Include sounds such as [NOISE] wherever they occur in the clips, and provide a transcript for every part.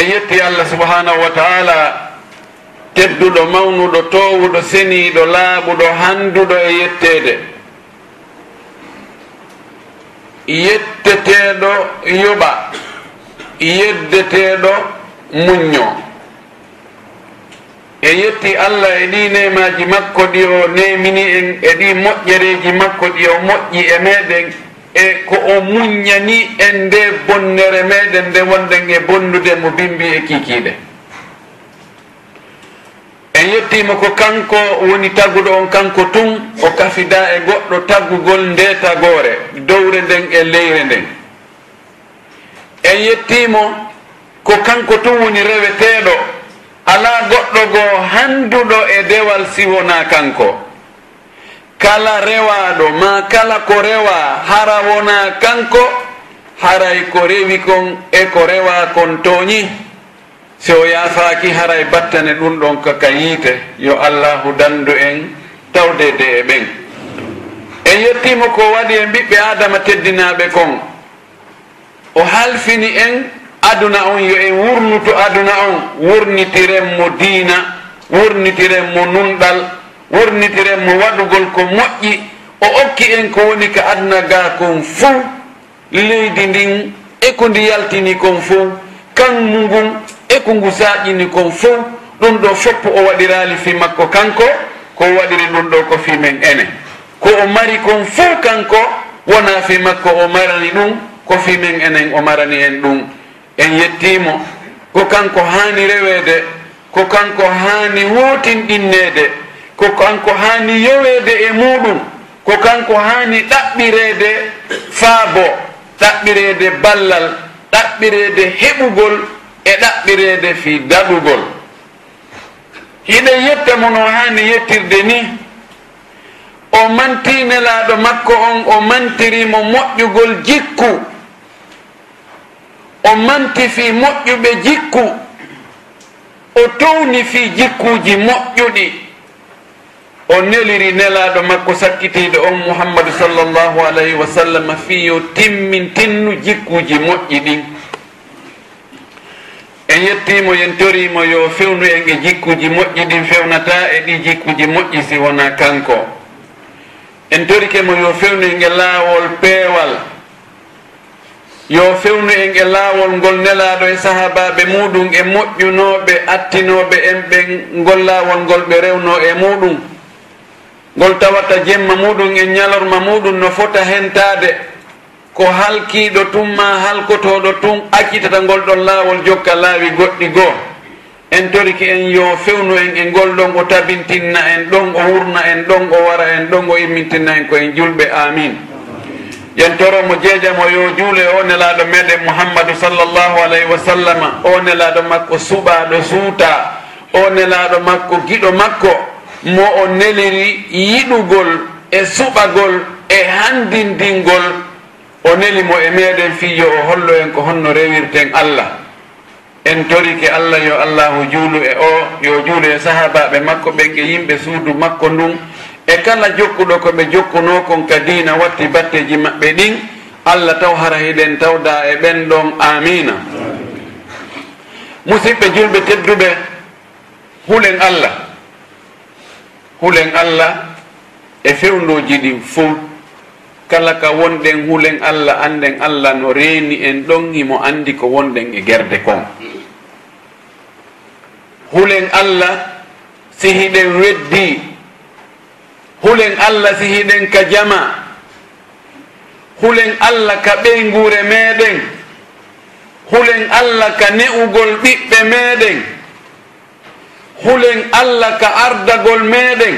e yetti allah subhanahu wa taala tedduɗo mawnuɗo towuɗo seniiɗo laaɓuɗo handuɗo e yetteede. Yetteteeɗo yoɓa yeddeteeɗo muñño. E yetti allah e ɗi nemaji makko ɗi o nemini en e ɗi moƴƴereeji makko ɗi o moƴƴi e meeɗen. e ko o muññani en nde bonnere meɗen nde wonɗen e bonnude mo bimbi e kikiɗe en yettima ko kanko woni tagguɗo on kanko tun o kafida e goɗɗo taggugol nde tagore dowre nden e leyre nden. En yettimo ko kanko tun woni reweteɗo ala goɗɗo goo handuɗo e dewal siwona kanko. kala rewaɗo ma kala ko rewa hara wona kanko haray ko rewi kon e ko rewa kon toñi. Si o yafaki haray battane ɗum ɗon kaka yiite. Yo allahu dandu en tawdede e ɓen. En yettimo ko waɗi e mbiɓɓe adama teddinaɓe kon. O halfini en aduna on yo en wurnuto aduna on. Wurnitiren mo diina wurnitiren mo nunɗal wurnitiren mo waɗugol ko moƴƴi. O okki en ko woni ka adna ga kon fuu. Leydi ndin e ko ndi yaltini kon fuu. Kangu ngun e ko ngu saaƴini kon fuu. Ɗum ɗo foppo o waɗirali fi makko kanko ko waɗiri ɗum ɗo ko fi men ene. Ko o mari kon fuu kanko wona fi makko o marani ɗum ko fi men enen o marani en ɗum. En yettimo ko kanko haani rewede ko kanko haani huutinɗinneede ko kanko haani yoweede e muɗum ko kanko haani ɗaɓɓireede faabo ɗaɓɓireede ballal ɗaɓɓireede heɓugol e ɗaɓɓireede fii daɗugol hiɗe yetta mo no haani yettirde ni o mantinelaaɗo makko on o mantirimo moƴƴugol jikku. O manti fii moƴƴuɓe jikku. O towni fii jikkuuji moƴƴuɗi. o neliri nelaɗo makko sakkitiɗo on muhammadou sallllahu alayhi wa sallam fi yo timmin tinnu jikkuji moƴƴi ɗin. En yettimo yen torimo yo fewnu en e jikkuji moƴƴi ɗin fewnata e ɗi jikkuji moƴƴi si wona kanko. En torikemo yo fewnu en e laawol peewal. Yo fewnu en e laawol ngol nelaaɗo e sahabaɓe muɗum e moƴƴunoɓe attinoɓe en ɓe ngol laawol ngol ɓe rewno e muɗum ngol tawata jemma muɗum e ñalorma muɗum no fota hentade ko halkiɗo tum ma halkotoɗo tun accitata ngol ɗon laawol jokka laawi goɗɗi goo. En toriki en yo fewnu en e ngol ɗon o tabintinna en ɗon o wurna en ɗon o wara en ɗon o immintinna en koyen julɓe amin yen toromo jeejamo yo juule o nelaɗo meɗen mouhammadou sallllahu alayhi wa sallama o nelaɗo makko suɓaɗo suuta o nelaɗo makko giɗo makko mo o neliri yiɗugol e suɓagol e handindingol o neli mo e meɗen fiyo o hollo en ko honno rewirten allah. En torike allah yo allahu juulu e o yo juulu e sahabaɓe makko ɓen e yimɓe suudu makko ndun. E kala jokkuɗo koɓe jokkuno kon ka dina watti batteji maɓɓe ɗin allah taw hara hiɗen tawda e ɓen ɗon amina. Musidɓe julɓe tedduɓe hulen allah. hulen allah e fewndoji ɗin fof. Kala ka wonɗen hulen allah anden allah no reeni en ɗon himo andi ko wonɗen e gerde kon. Hulen allah si hiɗen weddi. Hulen allah si hiɗen ka jama. Hulen allah ka ɓeygure meɗen hulen allah ka ne'ugol ɓiɓɓe meɗen hulen allah ka ardagol meɗen.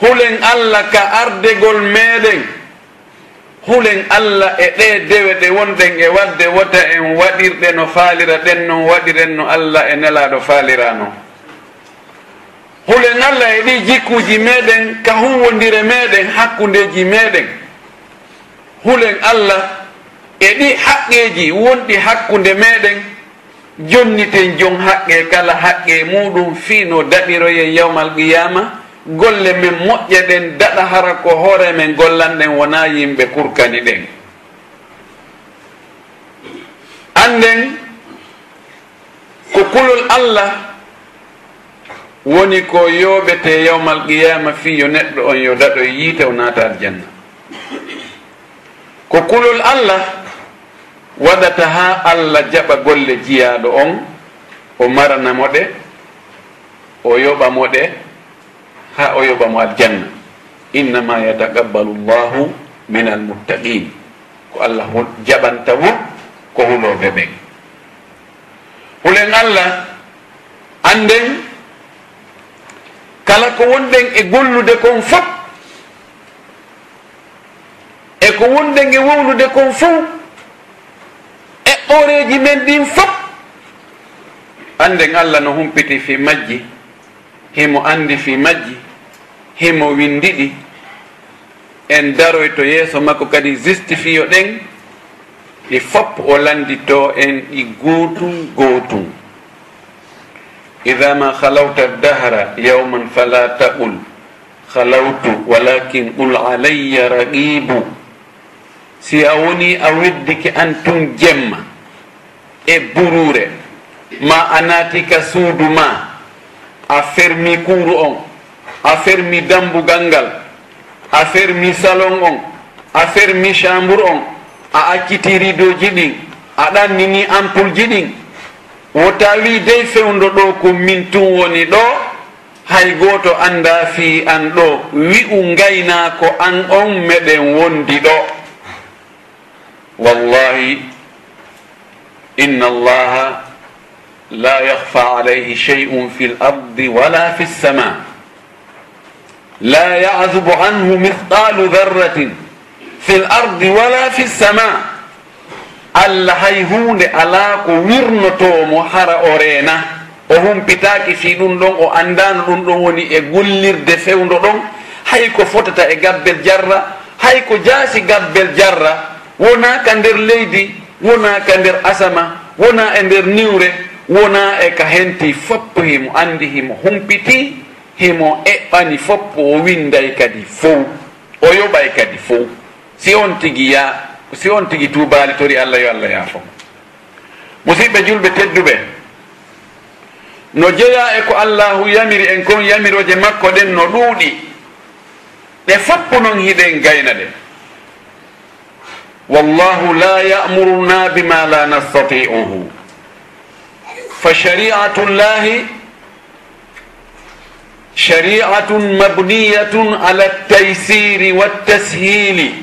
Hulen allah ka ardegol meɗen. Hulen allah e ɗe dewe ɗe wonɗen e wadde wota en waɗirɗe no faalira ɗen non waɗiren no allah e nelaɗo faalira non. Hulen allah e ɗi jikkuji meɗen ka huwodire meɗen hakkundeji meɗen. Hulen allah e ɗi haqqeji wonɗi hakkunde meɗen. jonniten jon haqqe kala haqqe muɗum fiino daɓiroyen yawmal qiyama. Golle men moƴƴe ɗen daɗa hara ko hoore men gollanɗen wona yimɓe kurkani ɗen. Anden ko kulol allah woni ko yooɓete yawmal qiyama fi yo neɗɗo on yo daɗo yiite o naata aljanna. Ko kulol allah waɗata ha allah jaɓa golle jiyaɗo on o maranamo ɗe o yoɓamo ɗe ha o yoɓamo aljanna. Innama yataqabbalu llahu min almuttaqin ko allah jaɓanta wo ko huloɓe ɓen hulen allah anden kala ko wonɗen e gollude kon fof e ko wonɗen e wowlude kon fof eɓɓoreji men ɗin fof anden allah no humpiti fi majji himo andi fi majji himo windiɗi en daroy to yeeso makko kadi justifiyo ɗen ɗi fop o landito en ɗi gootum gootum ida ma halawta dahra yawman fala taqul halawtu walakin qul alayya raqibu si a woni a weddike an tun jemma e burure ma a naatika suudu ma a fermi kuuru on a fermi dambugal ngal a fermi salon on a fermi chambre on a acciti ridoji ɗin a ɗannini ampule ji ɗin. Wo tawi dey fewdo ɗo ko min tun woni ɗo hay goto anda fi an ɗo wi'u ngayna ko an on meɗen wondi ɗo. wallahi inna allaha la yahfa alayhi shay'un fi l ardi wala fi lsama la yazubu anhu mithqalu darratin fi l ardi wala fi lsama allah hay hunde ala ko wirnotomo hara o reena o humpitaki fi ɗum ɗon o andano ɗum ɗon woni e gollirde fewdo ɗon. Hay ko fotata e gabbel jarra hay ko jaasi gabbel jarra wona ka nder leydi wona ka nder asama wona e nder niwre wona e ka henti foppo himo andi himo humpiti himo eɓɓani foppo o winday kadi fow o yoɓay kadi fow. Si on tigi ya si on tigi tubali tori allah yo allah yafomo musidɓe julɓe tedduɓe no jeeya e ko allahu yamiri en kon yamiroje makko ɗen no ɗuuɗi. Ɗe foppo noon hiɗen gayna ɗen wallahu la yamuruna bima la nastatiuhu. Fa shariatu llahi shariatun mabniyatun ala ltaysiri waltashili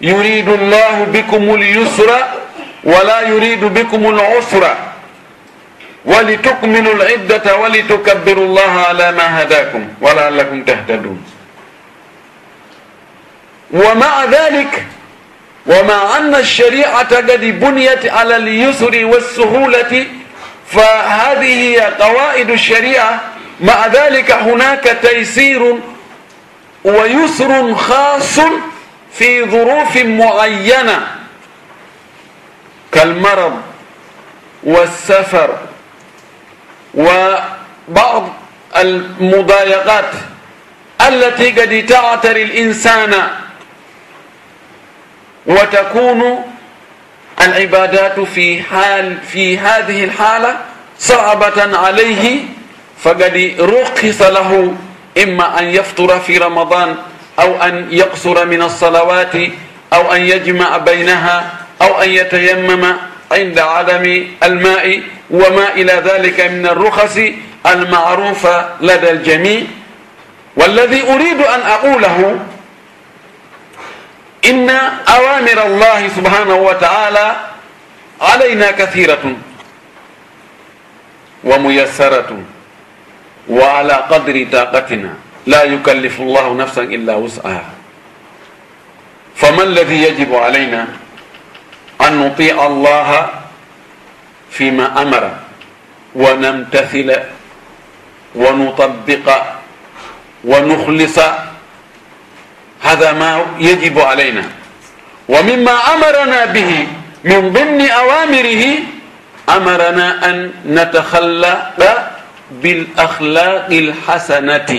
yuridu llahu bikum lyusra wala yuridu bikum lusra walitukmilu liddata walitukabiru llaha ala ma hadakum walaallakum tahtadun. Wa maa dhalik wama anna alshariata kadi buniyat ala lyusri walsuhulati فهذه هي قواعد الشريعة مع ذلك هناك تيسير ويسر خاص في ظروف معينة كالمرض والسفر وبعض المضايقات التي قد تعتري الإنسان وتكون العبادات في حال في هذه الحالة صعبة عليه فقد رخص له إما أن يفطر في رمضان أو أن يقصر من الصلوات أو أن يجمع بينها أو أن يتيمم عند عدم الماء وما إلى ذلك من الرخص المعروفة لدى الجميع. والذي أريد أن أقوله إن أوامر الله سبحانه وتعالى علينا كثيرة وميسرة وعلى قدر طاقتنا لا يكلف الله نفسا إلا وسعها فما الذي يجب علينا أن نطيع الله فيما أمر ونمتثل ونطبق ونخلص هذا ما يجب علينا. ومما أمرنا به من ضمن أوامره أمرنا أن نتخلق بالأخلاق الحسنة.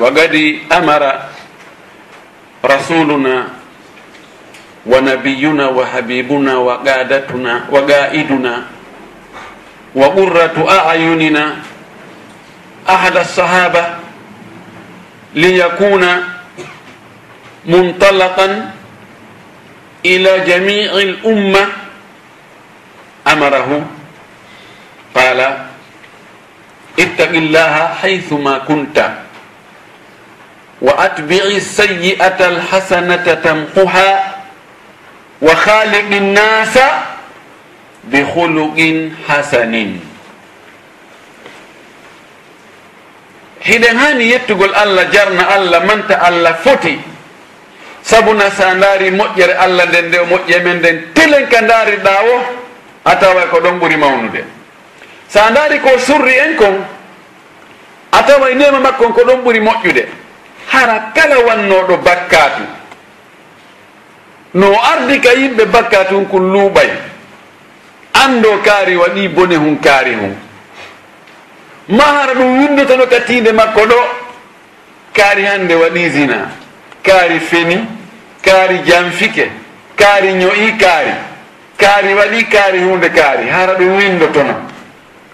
وقد أمر رسولنا ونبينا وحبيبنا وقادتنا وقائدنا وقرة أعيننا ahada alsahaba liyakuna muntalaqan ila jamii lumma amarahu qala ittaqi llaha haythuma kunta wa atbi'i sayi'ata alhasanata tamquha wa khaliqi nnasa bikhuluqin hasanin hiɗen hani yettugol allah jarna allah manta allah foti. Sabuna sa ndaari moƴƴere allah nden nde o moƴƴe men nden telen ka ndaariɗa o a taway ko ɗon ɓuri mawnude. Sa ndaari ko surri en kon a taway nema makkon ko ɗon ɓuri moƴƴude. Hara kala wannoɗo bakkatu no ardi ka yimɓe bakkatu hun kun luuɓay. Anndo kaari waɗi bone hun kaari hun ma hara ɗum windotano ka tiinde makko ɗo. Kaari hannde waɗi zina kaari feni kaari janfike kaari ño'i kaari kaari waɗi kaari hunde kaari hara ɗum windotono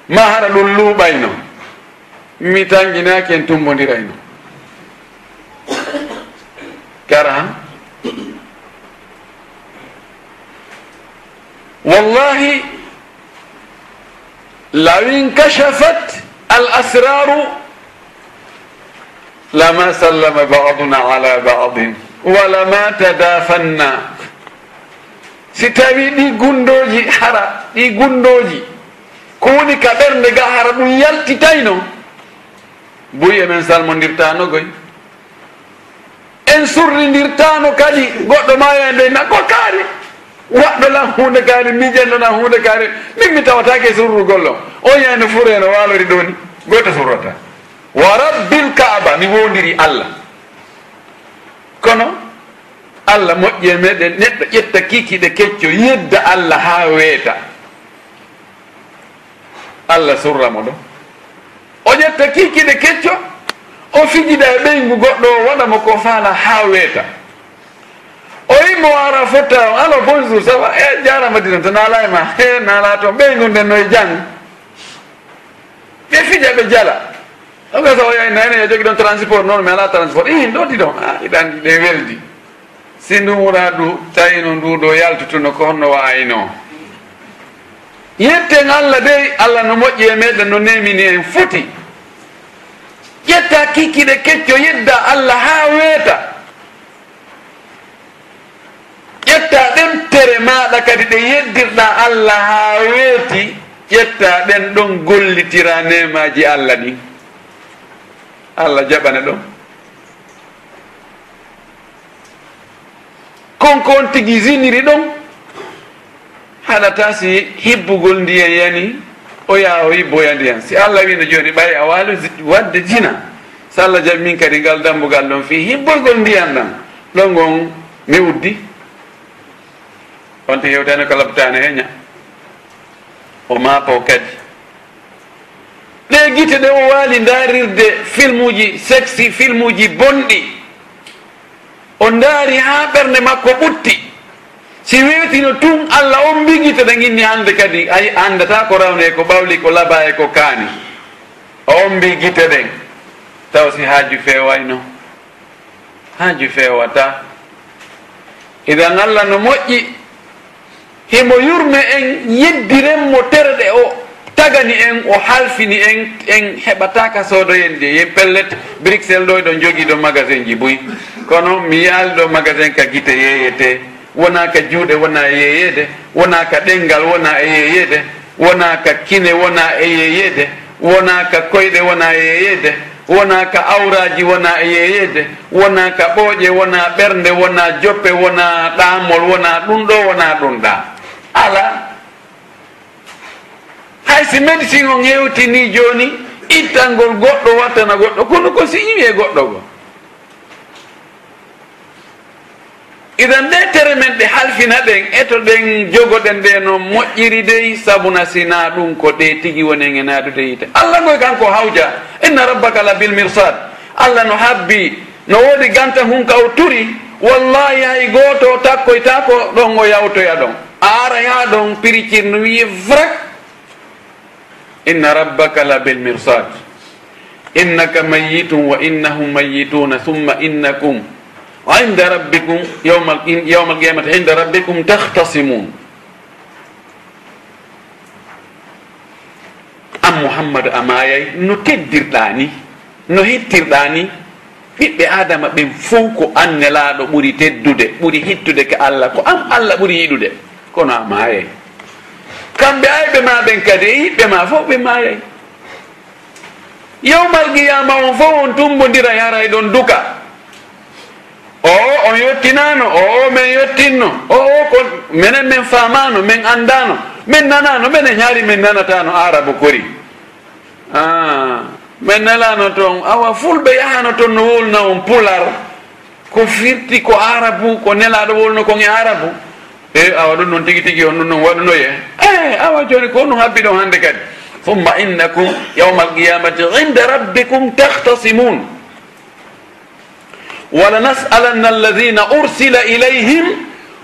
ma hara ɗum luuɓayno mi tanginaki en tumbodirayno kara han. Wallahi lawin kachafat al asraru lama sallama baduna ala badin walama tadafanna si tawi ɗi gundoji hara ɗi gundoji ko woni ka ɓernde ga hara ɗum yaltitayno buy emen salmodirtano goy. En surridirtano kadi goɗɗo ma e nde nakko kaari. waɗɗola hunde kaari miijannana hunde kaari. Min mi tawatake e surru gollo o yayno fuuro eno walori ɗo ni. Goto surrata. Wa rabbil kaaba mi wondiri allah. Kono? Allah moƴƴe meɗen neɗɗo ƴetta kikiɗe kecco yedda allah ha weeta. Allah surramo ɗo. O ƴetta kikiɗe kecco o fijida e ɓeygu goɗɗo o waɗamo ko faala ha weeta. o yimmo ara fotta alo bonjour ça va? Eh, e jarama dina to naala e ma. Eh, e naala toon ɓey gonɗen no e jang. Ɓe fija ɓe jala. Ɗoɓe sa o yay nane e jogui ɗon transport noon mi ala transport. I ah, ɗo ɗi ɗon? A iɗandi ɗe weldi si ndumura ɗu tawino nduɗo yaltutuno ko honno wayno yetten allah dey allah no moƴƴi e meɗen no nemini en foti ƴetta kikkiɗe kecco yedda allah ha weeta. ƴetta ɗen tere maɗa kadi ɗe yeddirɗa allah ha weeti ƴetta ɗen ɗon gollitira nemaji allah ɗin allah jaɓana ɗon. Konko on tigi jiniri ɗon haɗata si hibbugol ndiyan yani o yaha o yibboya ndiyan si allah wino joni ɓay a waalo wadde jina so allah jaɓi min kadi ngal dambugal ɗon fi hibboygol ndiyan ɗan ɗon gon mi uddi. on to hewtani ko labtano heña o maako kadi. Ɗe guite ɗe o waali darirde film uji sexy film uji bonɗi. O daari ha ɓernde makko ɓutti. Si weetino tun allah on mbigita ɗe ginni hande kadi. Ay andata ko rawne e ko ɓawli ko laba e ko kaani. On mbigita ɗen. Taw si haaju fewayno haaju fewata idan allah no moƴƴi himo yurme en yeddirenmo terɗe o tagani en o halfini en en heɓataka soodoyende yen pellet. Bruxelles ɗo ɗon jogui ɗo magasin ji boyi kono mi yaali ɗo magasin ka guite yeeyete wona ka juuɗe wona e yeyede. Wona ka ɗengal wona e yeyede. Wona ka kine wona e yeyede. Wona ka koyɗe wona e yeyede. Wona ka awraji wona e yeyede. Wona ka ɓooƴe wona ɓernde wona joppe wona ɗamol wona ɗum ɗo wona ɗum ɗa. ala. Hay si médecine o ŋewtini joni ittangol goɗɗo wattana goɗɗo. Kono ko si iwi e goɗɗo go idan ɗe tere men ɗe halfina ɗen eto ɗen jogoɗen ɗe no moƴƴiri dey sabuna sina ɗum ko ɗe tigi wonen e naadude yite. Allah ngoy kanko hawja. Inna rabbaka la bil mirsad. Allah no habbi no woodi ganta hun ka o turi. Wallahi hay gooto takkoyta ko ɗon o yawtoya ɗon. araya ɗon piricirno wiye vrak inna rabbaka la bel mirsad. Innaka mayitun wa innahum mayituna thumma innakum inda rabbikum yawma alqiyamati inda rabbikum tahtasimun. An mouhammadou amayay no teddirɗa ni no hettirɗa ni ɓiɓɓe adama ɓen fof ko annelaɗo ɓuuri teddude ɓuuri hittude ko allah ko am allah ɓuuri yiɗude. kono a maayay kamɓe ayɓe ma ɓen kadi e yiɓɓe ma fof ɓe maayay yewmal qiyama on fof on tumbodira yaray ɗon duka. O on yettinano o o min yettinno o o kon minen min famano min andano min nanano minen e ñaari min nanatano arabu kori. Ah, min nalano toon awa fulɓe yahano toon no wolna on pular. Ko firti ko arabu ko nelaɗo wolno kon e arabu e awa ɗum noon tigi tigi on ɗum noon waɗunoye? E awa joni ko ɗum habbi ɗon hande kadi. Thumma innakum yawma alqiyamati inde rabbikum tahtasimun. Walanas'alanna alladina ursila ilayhim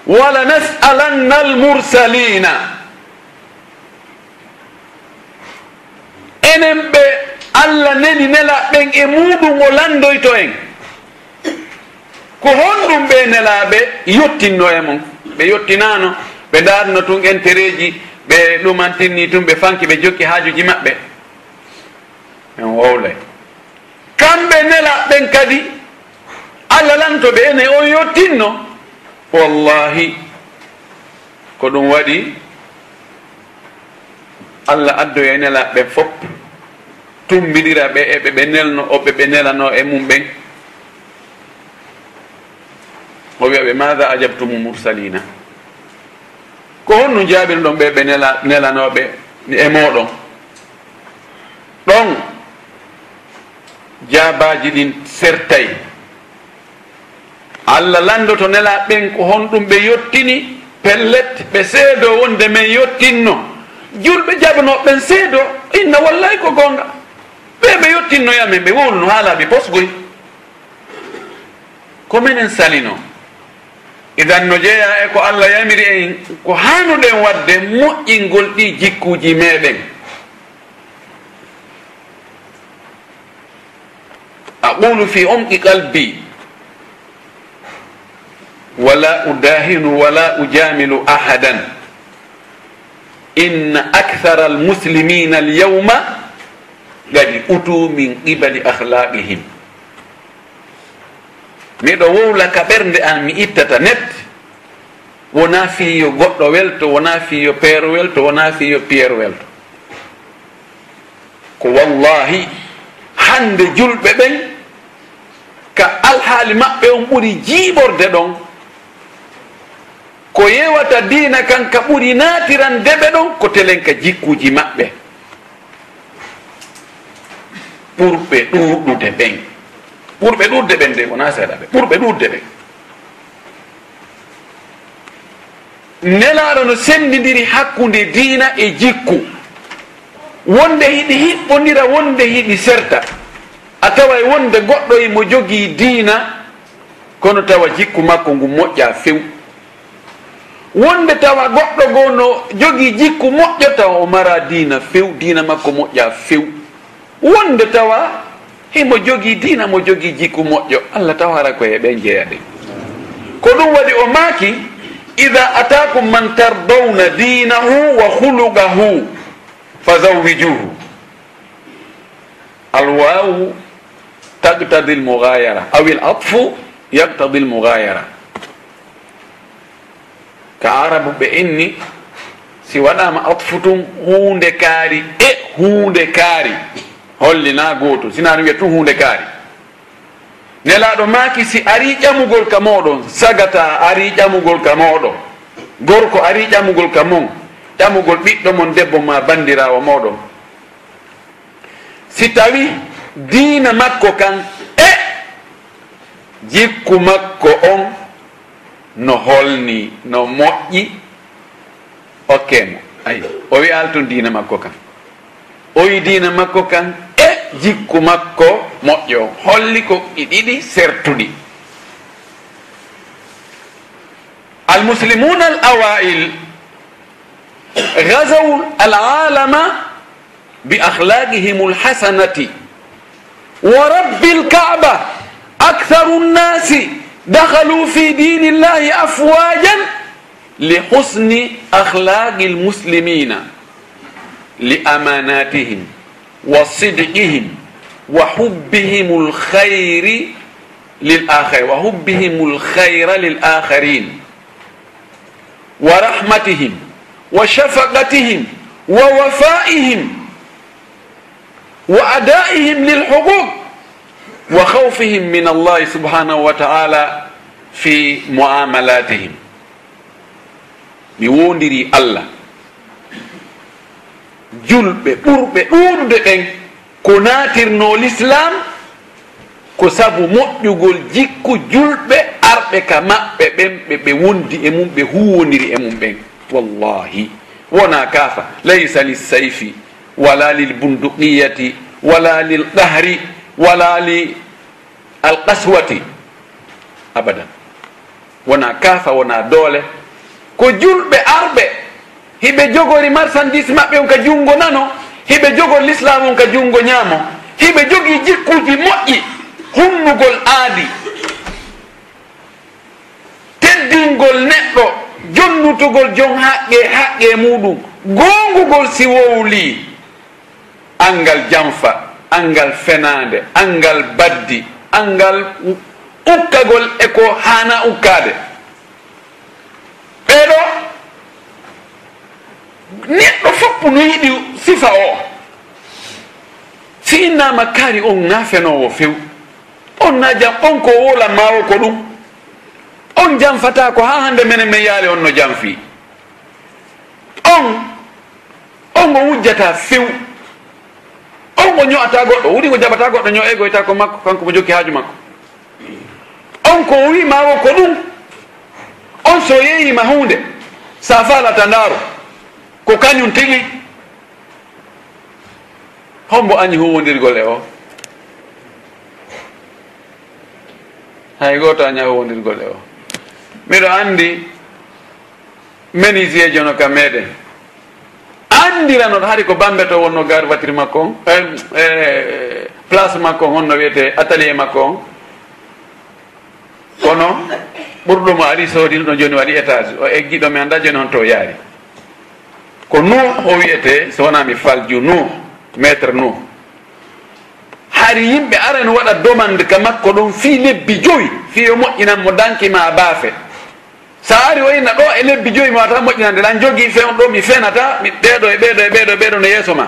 walanas'alanna almursalina. Enen ɓe allah neni nelaɓen e muɗum o landoyto en ko honɗum ɓe nelaɓe yottinno e mon ɓe yottinano ɓe darno tun entereji ɓe ɗumantinni tun ɓe fanki ɓe jokki hajuji maɓɓe. En wowlay kamɓe nelaɓɓen kadi allah lanto ɓe ene on yottinno wallahi ko ɗum waɗi allah addoya e nelaɓɓen fop tumbiɗira ɓe eɓe ɓe nelno oɓe ɓe nelano e mum ɓen. o wiya ɓe maha ajabtumu mursalina? Ko honno jaabir ɗon ɓe ɓe nela nelanoɓe e moɗon ɗon jaabaji ɗin sertay. Allah landoto nela ɓen ko honɗum ɓe yettini pellet ɓe seedo wonde men yettinno julɓe jaabanoɓen seedo inna wallay ko gonga ɓe ɓe yettinnoyamen ɓe wowluno haalaɓe posgoy. Ko minen salino idan no jeeya e ko allah yamiri en ko hanuɗen wadde moƴƴingol ɗi jikkuji meɗen aqulu fi umqi qalbi wala udahinu wala ujamilu ahadan. Inna akthara almuslimina alyawma gadi utu min qibali akhlaqihim miɗo wowla ka ɓernde an mi ittata nette wona fiyo goɗɗo welto wona fiyo peero welto wona fiyo piyero welto. Ko wallahi hande julɓe ɓen ka alhaali maɓɓe on ɓuri jiiɓorde ɗon. Ko yewata diina kan ka ɓuri natirande ɓe ɗon ko telen ka jikkuji maɓɓe. Ɓurɓe ɗuɗude ɓen. ɓurɓe ɗudde ɓen de wona seeɗa ɓe. Ɓurɓe ɗudde ɓen nelaɗo no sendidiri hakkude diina e jikku. Wonde hiɗi hiɓɓodira wonde hiɗi serta. A tawa wonde goɗɗo e mo jogii diina kono tawa jikku makko ngu moƴƴa few. Wonde tawa goɗɗo goo no jogii jikku moƴƴo tawa o mara diina few diina makko moƴƴa few. Wonde tawa himo jogii diina mo jogii jikku moƴƴo. Allah tawara koye ɓen jeeya ɗen ko ɗum waɗi o maaki ida atakum man tardawna dinahu wa hulugahu fa zawijuhu alwawu taqtadi lmugayara aw il atfu yaqtadi lmugayara ka arabu ɓe inni si waɗama atfu tum hunde kaari e hunde kaari. hollina gooto sinani wiya tun hunde kaari. Nelaɗo maaki si ari ƴamugol ka moɗon sagata ari ƴamugol ka moɗo gorko ari ƴamugol ka mon ƴamugol ɓiɗɗo mon debbo ma bandirawo moɗon si tawi diina makko kan e! Jikku makko on no holni no moƴƴi. Okkemo ayi o wi alton diina makko kan. O wi diina makko kan jikku makko moƴƴo holli ko ɗi ɗiɗi sertuɗi المسلمون الأوائل غزوا العالم بأخلاقهم الحسنة ورب الكعبة أكثر الناس دخلوا في دين الله أفواجا لحسن أخلاق المسلمين لأماناتهم وصدقهم وحبهم الخير للآخر وحبهم الخير للآخرين ورحمتهم وشفقتهم ووفائهم وأدائهم للحقوق وخوفهم من الله سبحانه وتعالى في معاملاتهم بوندري الله julɓe ɓurɓe ɗuuɗude ɓen ko naatirno l'islam ko sabu moƴƴugol jikku julɓe arɓe ka maɓɓe ɓen ɓe ɓe wondi e mum ɓe huwondiri e mum ɓen. Wallahi wona kaafa. Laysa lissayfi wala lilbunduqiyati wala lilqahri wala li alqaswati abadan. Wona kaafa wona doole. Ko julɓe arɓe hiɓe jogori marchandise maɓɓe on ka junngo nano hiɓe jogori l'islam on ka junngo ñaamo hiɓe jogii jikkuuji moƴƴi hunnugol aadi. Teddingol neɗɗo jonnutugol jon haqqe haqqe muɗum. Goongugol si wowli angal janfa angal fenande angal baddi angal ukkagol e ko hana ukkade ɓeɗo neɗɗo foppo no yiɗi sifa o. Si innama kaari on na few. On na jam on ko wola mawo ko ɗum. On janfata ko ha hande mene men yaali on no janfi on on go wujjata few. On go ño'ata goɗɗo wuɗi ko jaɓata goɗɗo ño'egoyta ko makko kanko mo jokki haaju makko. On ko wi mawo ko ɗum. On so yeeyima hunde sa falata ndaaro ko kañum tigi? Hombo añi huwodirgol e o. Hay goto aña huwodirgol e o. Miɗo andi menuisier jono ka meɗen. Andiranoɗo haari ko bambe to wonno gar voiture makko on e place makko on honno wiyete atelier makko. On kono ɓurɗumo ari soodino ɗo joni waɗi étage. O eggiɗo mi anda joni hon to yaari. ko nuh o wiyete so wona mi falju nuh maître nuh. Hari yimɓe arani waɗa demande ka makko ɗon fi lebbi joyi fi yo moƴƴinan mo dankima baafe. Sa ari wayna ɗo e lebbi joyi mi wata moƴƴinande ɗan jogui fewn ɗo mi fenata mi ɓeeɗo e ɓeeɗo e ɓeeɗo e ɓeeɗo no yeeso ma.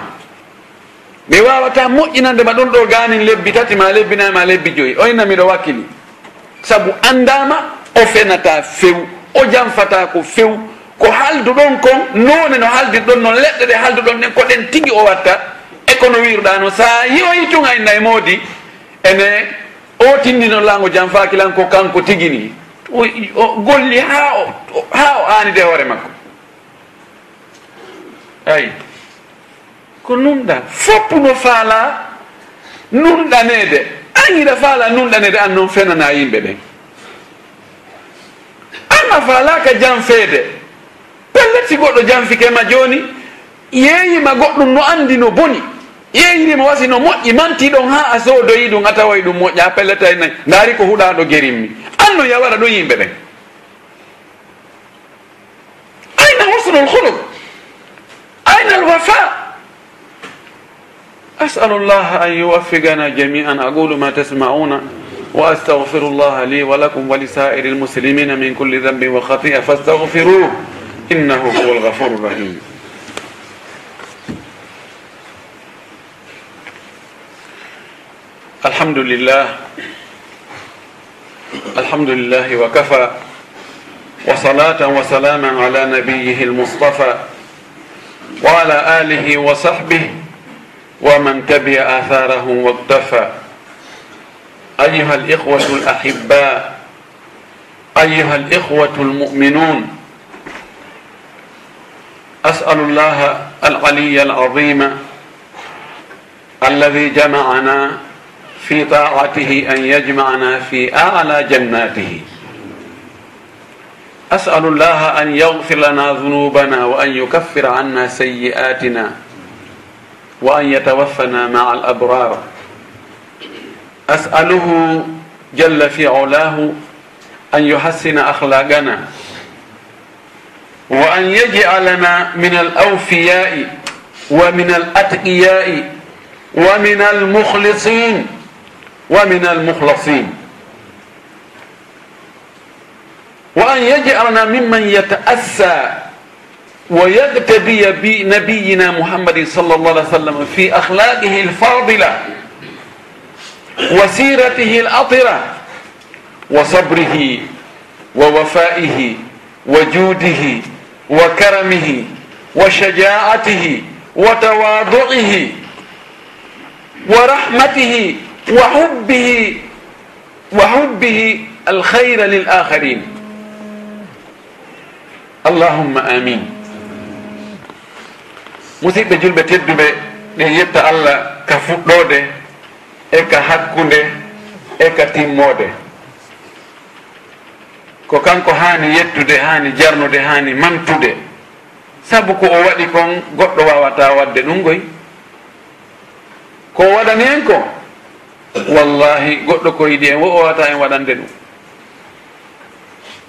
Mi wawata moƴƴinande ma ɗon ɗo ganin lebbi tati ma lebbi nayi ma lebbi joyi. Oyna miɗo wakkili. Saabu andama o fenata few o janfata ko few ko haldu ɗon kon none no haaldirɗon noon leɗɗe ɗe haldu ɗon ɗen koɗen tigui o watta e kono wirɗa no. Sa yiyoyi tun ayna e moodi ene o tindino lango jam fakilan ko kanko tigui ni. Golli ha o ha o anide hoore makko. Ayi. Ko numɗa fopp no faala numɗanede angiɗa faala numɗanede an noon fenana yimɓe ɓen anna faalaka jam feede. pelleti goɗɗo janfikema joni yeeyima goɗɗum no andi no boni yeeyirima wasi no moƴƴi manti ɗon ha a soodoyi ɗum a tawayi ɗum moƴƴa a pelletay nayi ndaari ko huɗaɗo gerimmi anno yawara ɗo yimɓe ɓen ayna husnul huluk ayna alwafa أسأل الله أن يوفقنا جميعا أقول ما تسمعون وأستغفر الله لي ولكم ولسائر المسلمين من كل ذنب وخطيئة فاستغفروه innahu huwa alghafuru rahim الحمد لله الحمد لله وكفى وصلاة وسلاما على نبيه المصطفى وعلى آله وصحبه ومن تبع آثاره واقتفى. أيها الإخوة الأحباء أيها الإخوة المؤمنون أسأل الله العلي العظيم الذي جمعنا في طاعته أن يجمعنا في أعلى جناته. أسأل الله أن يغفر لنا ذنوبنا وأن يكفر عنا سيئاتنا وأن يتوفنا مع الأبرار. أسأله جل في علاه أن يحسن أخلاقنا. wa an yajcalana min al awfiyai wa min al atqiyai wa min al mukhlisin wa min al mukhlasin wa an yajcalana miman yataassa wa yaqtadiya bi ويقتدي بنبينا محمد صلى الله عليه وسلم في أخلاقه wa وسيرته الأطرة وصبره wa وجوده wa karamihi wa shajaatihi wa tawaduihi wa rahmatihi wa hubbihi wa hubbihi alkhayra lil akharin allahumma amin musidɓe julɓe tedduɓe ɗe yetta allah ka fuɗɗode e ka hakkude e ka timmode ko kanko haani yettude haani jarnude haani mantude. Sabu ko o waɗi kon goɗɗo wawata wadde ɗum goy ko waɗani hen ko? Wallahi goɗɗo ko yiɗi en wo o wata en waɗande ɗum.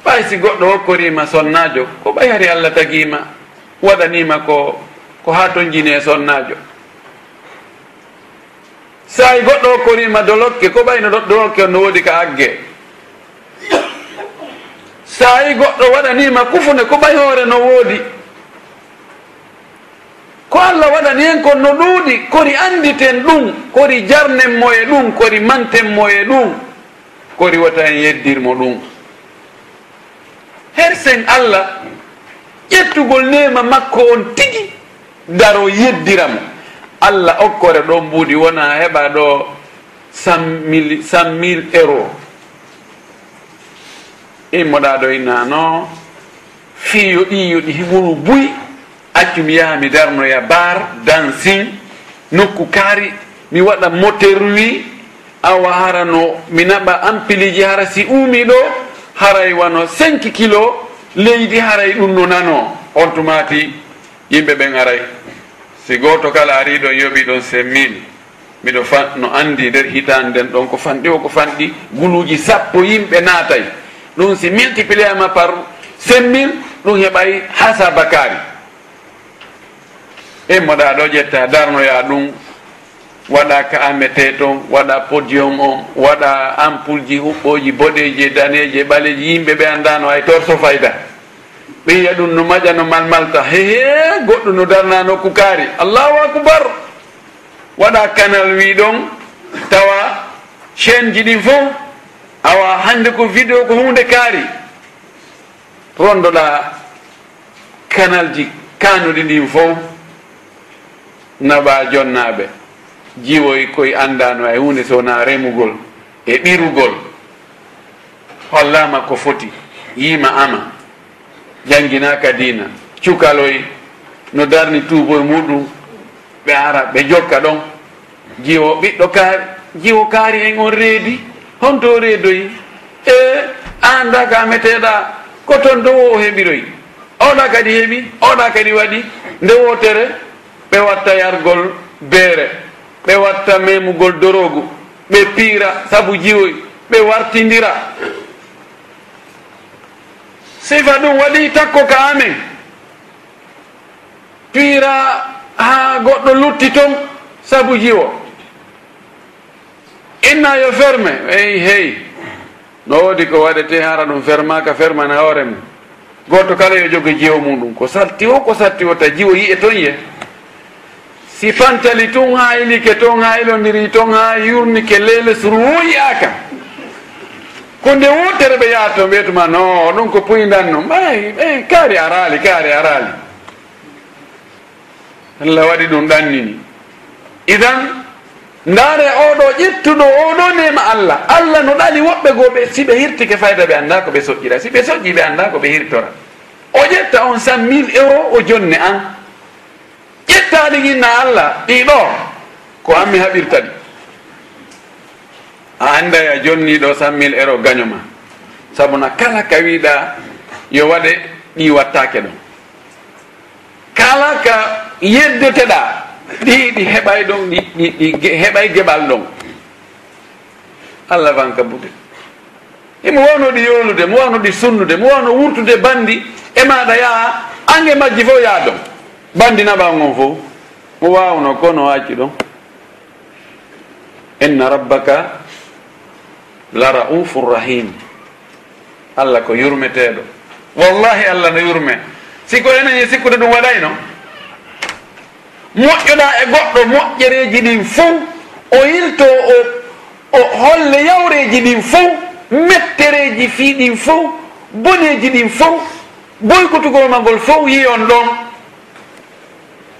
Ɓay si goɗɗo hokkorima sonnajo ko ɓay hari allah tagima waɗanima ko ko ha ton jini e sonnajo so goɗɗo hokkorima dolokke ko ɓayno dolokke on no woodi ka agge. tawi goɗɗo waɗanima kufune ko ɓay hoore no woodi. Ko allah waɗani hen kon no ɗuuɗi kori anditen ɗum kori jarnen mo e ɗum kori manten mo e ɗum kori wata hen yeddirmo ɗum. Hersen allah ƴettugol nema makko on tigi daro yeddiramo allah okkore ɗon mbuudi wona heɓa ɗo cent mille cent mille euro. immoɗa ɗo innano e fiyo ɗiyoɗi himunu buy accu mi yaha mi darnoya bar dansin nokku kaari mi waɗa moterwi awa harano mi naɓa ampiliji hara si uumi ɗo haray wano 5 kilo leydi haray ɗum no nano on tumati yimɓe ɓen aray si goto kala ari ɗon yoɓi ɗon semmini miɗo fa no andi nder hitande nden ɗon ko fanɗi o ko fanɗi guluji sappo yimɓe naatay ɗum si multiplié ama par cinq mille ɗum heɓay hasaba kaari e moɗa ɗo ƴetta darnoya ɗum waɗa ka amete toon waɗa podium on waɗa ampoule ji huɓɓoji boɗeji daneji ɓaleji yimɓe ɓe andano ay torso fayda. Ɓe yiya ɗum no maƴa no malmalta. Hehe goɗɗo no darnano kaari. Allahu acbar waɗa canal wi ɗon tawa chaine ji ɗin fof awa hande ko vidéo ko hunde kaari rondoɗa canal ji kanuɗi ɗin fof naɓa jonnaɓe jiwoy e koye andano e hunde sowona remugol e ɓirugol. Hollama ko foti yima ama. Jangguinaka dina cukaloy no darni tuboye muɗum ɓe ara ɓe jokka ɗon. Jiwo ɓiɗɗo kaari jiwo kaari en on reedi. honto reedoyi e, e an ka meteɗa ko toon dowo o heɓiroyi oɗa kadi heɓi oɗa kadi waɗi. Nde wotere ɓe watta yargol beere ɓe watta memugol dorogu ɓe piira sabu jiwoy ɓe wartidira sifa ɗum waɗi takko ka amen. Piira ha goɗɗo lutti toon sabu jiwo. inna yo ferme. Eyi hey. No woodi ko waɗete hara ɗum fermaka fermana hoore mum. Goto kala yo jogo jewo muɗum. Ko satti o ko satti o ta jiwo yiye toon ye. Si fantali tun ha ilike toon ha ilodiri toon ha yurnike leyles ruwoyaka ko nde wotere ɓe yaha to mbiyetuma no ɗum ko puyidan no. Ey ey kaari arali kaari arali allah waɗi ɗum ɗannini. Idan ndaare oɗo ƴettuɗo oɗo nema allah. Allah no ɗali woɓɓe goo ɓe si ɓe hirtike fayda ɓe annda ko ɓe soƴƴira. Si ɓe soƴƴi ɓe annda ko ɓe hirtora. O ƴetta on cent mille euro o jonne an. Ƴettaɗi ginna allah ɗiɗo ko an mi haɓirta ɗi. A anday a jonniɗo cent mille euro gañoma sabuna kala ka wiɗa yo waɗe ɗi wattake ɗon. Kala ka yeddeteɗa ɗi ɗi heɓay ɗon ɗi heɓay geɓal ɗon. Allah wan kabude emo wawno ɗi yolude mo wawno ɗi sunnude mo wawno wurtude bandi e maɗa yaha ange majji fof yaa ɗon. Bandi naɓa gon fof mo wawno kono acci ɗon. Inna rabbaka la raufu rahim. Allah ko yurmeteɗo. Wallahi allah no yurme. Sikko enañi e sikkude ɗum waɗayno? moƴƴuɗa e goɗɗo moƴƴereji ɗin fof o yilto o o holle yawreji ɗin fof mettereji fii ɗin fof boneji ɗin fof boykotugol magol fof yiyon ɗon.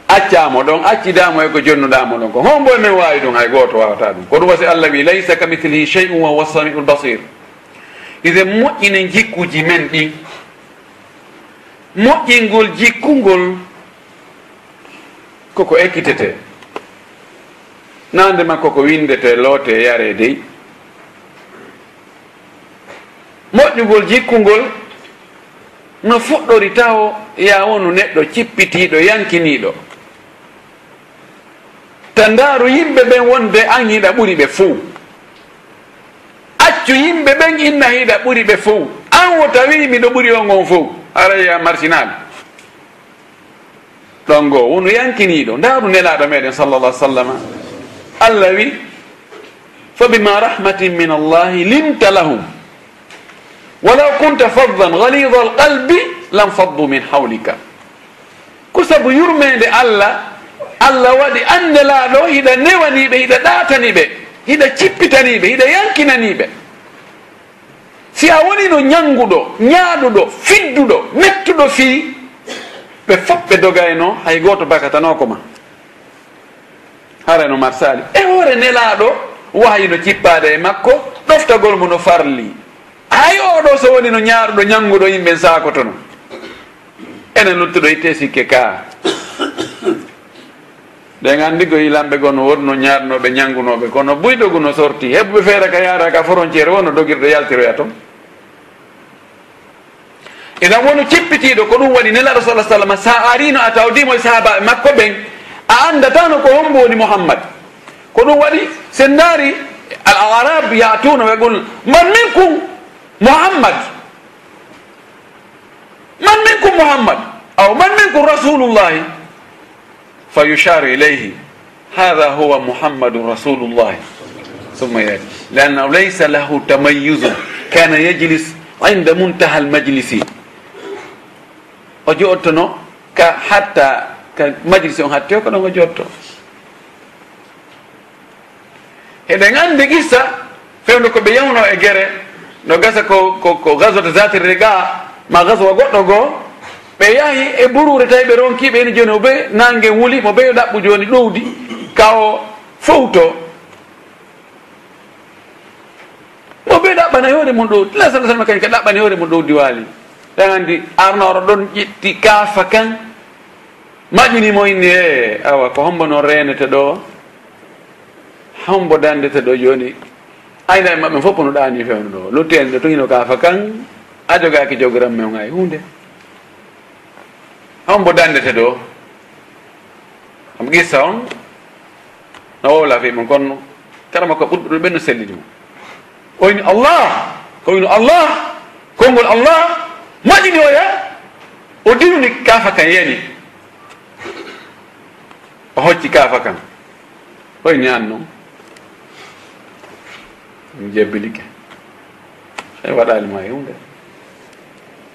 Accamo ɗon accidamo e ko jonnuɗamo ɗon ko hombo e men wawi ɗum hay goto wawata ɗum. Ko ɗum wasi allah wi laysa ka mithlihi chey um wa huwa samiu lbasir iden moƴƴine jikkuji men ɗin moƴƴingol jikkungol koko ekkitete. Nande makko ko windete loote yare dey. Moƴƴugol jikkungol no fuɗɗori taw ya wonu neɗɗo cippitiɗo yankiniɗo ta ndaaru yimɓe ɓen wonde an hiɗa ɓuri ɓe fuu. Accu yimɓe ɓen inna hiɗa ɓuri ɓe fuu. An wo tawi miɗo ɓuri on on fuu araya marsinal ɗon goo wonu yankiniɗo. Ndaaru ɗum nelaɗo meɗen sallallah sallam allah wi fa bima rahmatin min allahi limta lahum. Walaw kunta faddan galida alqalbi lam faddu min hawlika. Ko sabu yurmede allah allah waɗi andelaɗo hiɗa newaniɓe hiɗa ɗataniɓe hiɗa cippitaniɓe hiɗa yankinaniɓe si a woni no ñanguɗo ñaaɗuɗo fidduɗo mettuɗo fii ɓe fof ɓe dogayno e hay goto bakatano ko ma harano marsali. E hoore nelaɗo wahayino cippade e makko ɗoftagol mu no farli. Hay oɗo so woni no ñaaruɗo ñanguɗo yimɓen sakotono enen luttuɗo e itte sikke ka. [CLEARS THROAT] Ɗe gandi ko yilamɓe gono wonno ñaarnoɓe ñangunoɓe kono buydogu no sorti. Heɓɓe feere ka yaara ka frontiére wono dogirɗo yaltiroya toon eɗen woni cippitiɗo ko ɗum waɗi nelaɗo sa sallam sa arino a tawdimo e sahabaɓe makko ɓen a andatano ko hombo woni mouhammad ko ɗum waɗi sen daari al arab yatuna wa yaqul man minkum mouhammad man minkum mouhammad aw man minkum rasulullahi fa yusharu ilayhi hada huwa mouhammadun rasulullahi summa yati liannahu laysa lahu tamayuzu kana yajlis inda muntaha almajlisi. o joɗtono ka hatta ka majlisi on hatte ko ɗon o jotto eɗen anndi qissa fewde ko ɓe yawno e gere no gasa ko ko gasota zatire ga ma gasowa goɗɗo goo ɓe yahi e burure tawi ɓe ronkiɓe ene joni o ɓe nangue wuli mo ɓeyo ɗaɓɓu joni ɗowdi ka o fowto. Mo ɓe ɗaɓɓana hoore mum ɗowdi. La sa sallam kañ ka ɗaɓɓana hoore mum ɗowdi waali. ɗen anndi arnoro ɗon ƴetti kaafa kan. Maƴƴinimo inni e awa ko hombo noon renete ɗo? Hombo dandete ɗo joni ayna e maɓɓe fof no ɗani fewno ɗo. Lutti en ɗo tohino kaafa kan a jogaki jogiran men ay hunde hombo dandete ɗo. Am gissa on no wowla fi mon kono kara makko ɓurɓe ɗo ɓenno sellidimo oyni allah ko wino allah konngol allah. moƴƴinoya o diruni kaafa kan yani o hocci kaafa kan. Hoyni an noon mi jebbilike e waɗalima hunde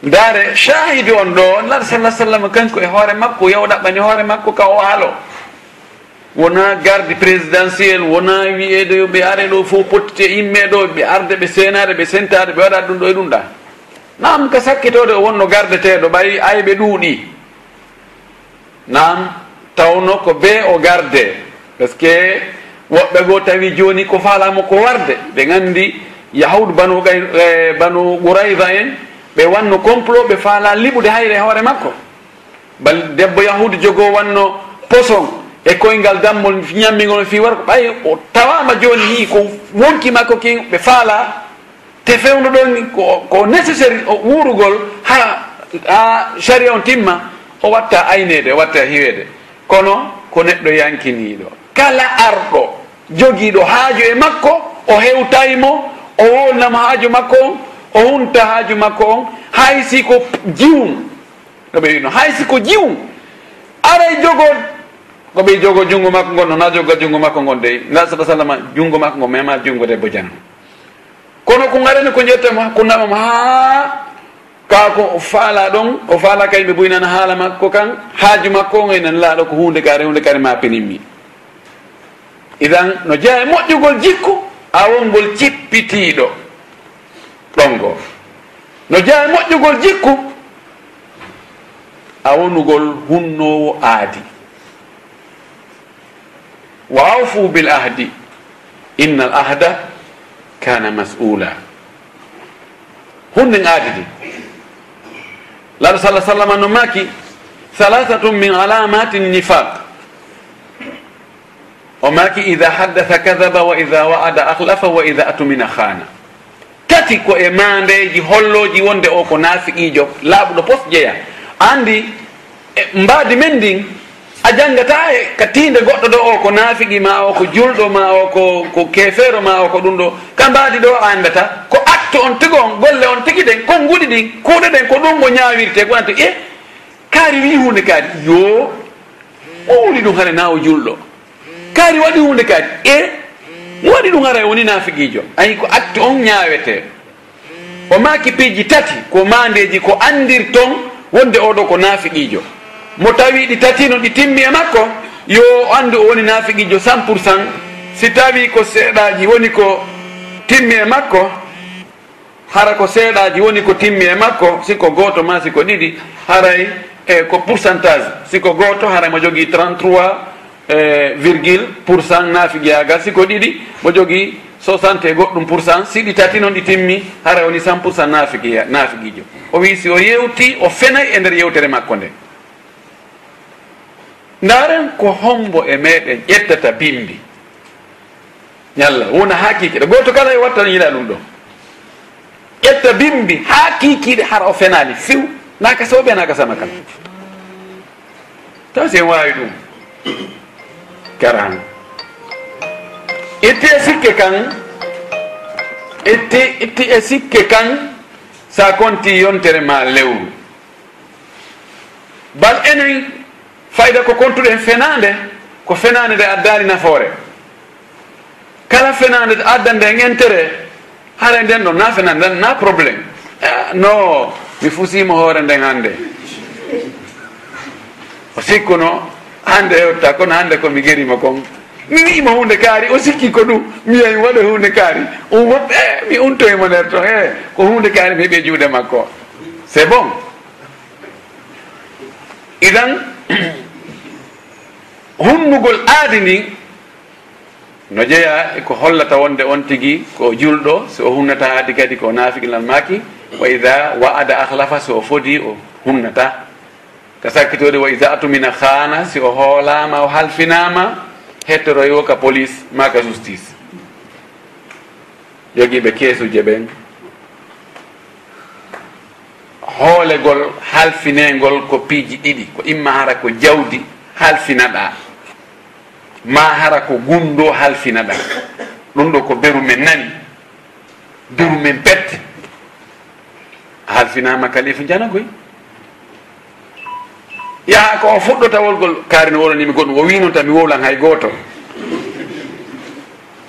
ndaare shahidi on ɗo lar sallah sallam kanko e hoore makko yaw ɗaɓɓani hoore makko ka o haalo. Wona garde présidentiel wona wiyeede ɓe are ɗo fof pottite immeɗo ɓe arde ɓe senade ɓe sentade ɓe waɗa ɗum ɗo e ɗum ɗa. nam ka sakkitode o wonno gardeteɗo ɓayi ayɓe ɗuuɗi. Nam tawno ko be o garde. Par ce que woɓɓe goo tawi joni ko falamo ko warde. Ɓe gandi yahud banu e, banu gourayda en ɓe wanno complot ɓe faala liɓude hayre hoore makko. Bal debbo yahude jogo wanno poson e koyngal dammol ñammigol fi war ko ɓay o tawama joni hi ko wonki makko kin ɓe faala te fewno ɗon ko, ko nécessaire o wuurugol ha a sari on timma o watta aynede o watta hiwede. Kono ko neɗɗo yankiniɗo kala arɗo jogiiɗo haaju e makko o hewtaymo o wolnamo haaju makko on o hunta haaju makko on hay siko jiwum no ɓe wino hay siko jiwum aray jogo ko ɓe jogo junngo makko ngon no na joga junngo makko ngon dey. Ngal sata sallama junngo makko ngo mema junngo debbo jango kono ko garani ko jettama ko namam ha kako faala ɗon o faala kadi ɓe boynan haala makko kan haaju makko gaynan e laaɗo ko hunde kare hunde kare ma penimmi idan no jeeya e moƴƴugol jikku a wongol cippitiiɗo ɗongo no jeeya e moƴƴugol jikku a wonugol hunnowo aadi. Wa awfu bil ahdi inna al ahda kana mas'ula. Hunde aadidi laaɗo sala sallam no maki halatatum min alamati nifaq o maki ida haddatha kadaba wa ida wa'ada ahlafa wa ida atumina khana tati ko e mandeji holloji wonde o ko naafiqijo laaɓuɗo pos jeeya andi e mbadi men ndin a jangata e ka tiinde goɗɗo ɗo o ko naafigi ma o ko julɗo ma o ko ko keefeero ma o ko ɗum ɗo. Ka mbaadi ɗo a anndata ko acte on tigo on golle on tigi ɗen kon konnguɗi ɗin kuuɗe ɗen ko ɗum o ñaawirte ko anto e eh, kaari wi hunde kaari yo o woni ɗum hare na o julɗo. Kaari waɗi hunde kaari e waɗi ɗum hara woni naafigiijo. Ayi ko acte on ñaawete. O maaki piiji tati ko maandeeji ko anndir ton wonde oɗo ko naafigiijo. mo tawi ɗi tatino ɗi timmi e makko yo andu o woni nafiqijo cent pour cent. Si tawi ko seeɗaji woni ko timmi e makko hara ko seeɗaji woni ko timmi e makko siko goto ma siko ɗiɗi haray e ko pourcentage. Siko goto haray mo jogui 33 eh, virgule pour cent nafigiyagal e siko ɗiɗi mo jogui 60 e goɗɗum pour cent. Si ɗi tati noon ɗi timmi hara woni 100 pourcent nafigiya nafigijo e- o wi si o yewti o fenay e nder yewtere makko nde. ndaren ko hombo e meɗen ƴettata bimbi. Ñalla wona ha kikiɗe goto kala e wattana yina ɗum ɗo. Ƴetta bimbi ha kikiɗe hara o fenali few naka soɓe naka sama kala. Taw sen wawi ɗum. Karan e itti e, e, e sikke kan itti itti e sikke kan sa konti yontere ma lewru. Bal enen fayda ko kontuɗo hen fenade ko fenade nde addani nafoore. Kala fenade adda nden intérêt haara nden ɗo na fenade ndan na probléme eh, no mi fusima hoore nden hande o sikkuno hande hewtta kono hande komi gerima kon. Mi wiima hunde kaari o sikki ko ɗum mi yiya waɗa hunde kaari. On wop eh, e mi untoymo nder to e ko hunde kaari mi heeɓi juuɗe makko. C'est bon. Idan hunnugol aadi ndin no jeeya eko hollata wonde on tigi ko julɗo so o hunnata aadi kadi ko naafiqilan maaki wa ida wa'ada ahlafa so o fodi o hunnata. Ka sakkitode wa ida atumina khana si o hoolama o halfinama hettoroyo ka police ma ka justice jogiiɓe keesuje ɓen. Hoolegol halfinegol ko piiji ɗiɗi ko imma hara ko jawdi. halfinaɗa. Ma hara ko gundo halfinaɗa. Ɗum ɗo ko beru men nani beru men pette. Halfinama kalifa e janagoy yaha ko o fuɗɗota wolgol kaari no wolanimi goɗɗum o winonta mi wowlan hay goto.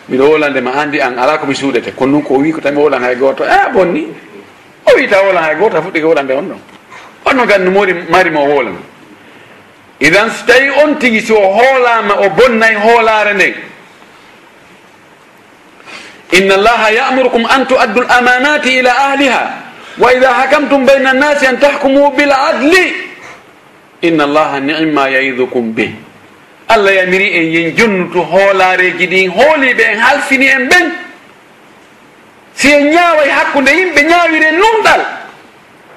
Miɗo wolandema andi an ala komi suuɗete kono noon ko o wi ko tami wolan hay goto. A bonni. O wi ta wolan hay goto a fuɗɗi ko wolande on ɗon. Onno gandi mori mari mo wolan. idan so tawi on tigi so hoolama o bonnay hoolare nden inna allaha yamurukum an tuaddu l amanati ila ahliha wa ida hakamtum bayna annasi an tahkumu bil adli. Inna allaha nima yaidukum be allah yamiri en yen jonnutu hoolareji ɗin hooliɓe en halfini en ɓen. Si en ñaaway hakkude yimɓe ñaawire nunɗal.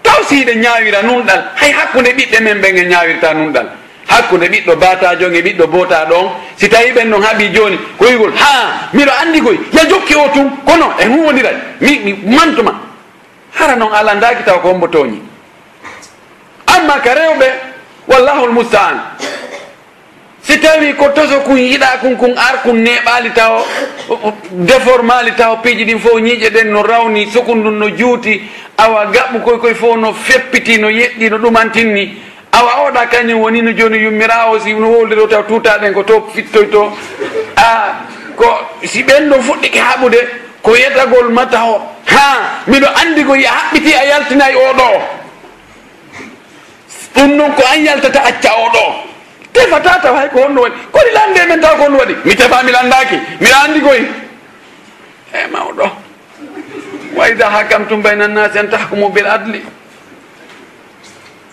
Taw siiɗe ñaawira nunɗal hay hakkude ɓiɓɓe men ɓen en ñaawirta nunɗal. hakkude ɓiɗɗo batajo e ɓiɗɗo bota ɗon. Si tawi ɓen non haaɓi joni ko wigol ha miɗo andi koy ya jokki o tun kono e huwodiray mi mi mantuma. Hara noon ala ndaki taw ko hombo toñi amma ka rewɓe wallahu l mustaan. Si tawi ko toso kun yiɗa kun kun ar kun neɓali taw déformali taw piiji ɗin fof ñiiƴe ɗen no rawni sukundun no juuti awa gaɓɓu koy koye fof no feppiti no yeɗɗi no ɗumantinni. awa oɗa kañum woni no joni yummirawo si no wowliro taw tutaɗen ko to fittoy to a ko si ɓen ɗo fuɗɗiki haɓude ko yetagol mata o ha miɗo andi ko a haɓɓiti a yaltinayi oɗo. Ɗum noon ko an yaltata acca oɗo. Tefata taw hay ko honno waɗi. Koɗi lande men taw ko honno waɗi. Mi tefa mi landaki miɗa andi koy e mawɗo wayda hakam tum baynannasi an tahkumu bil adli.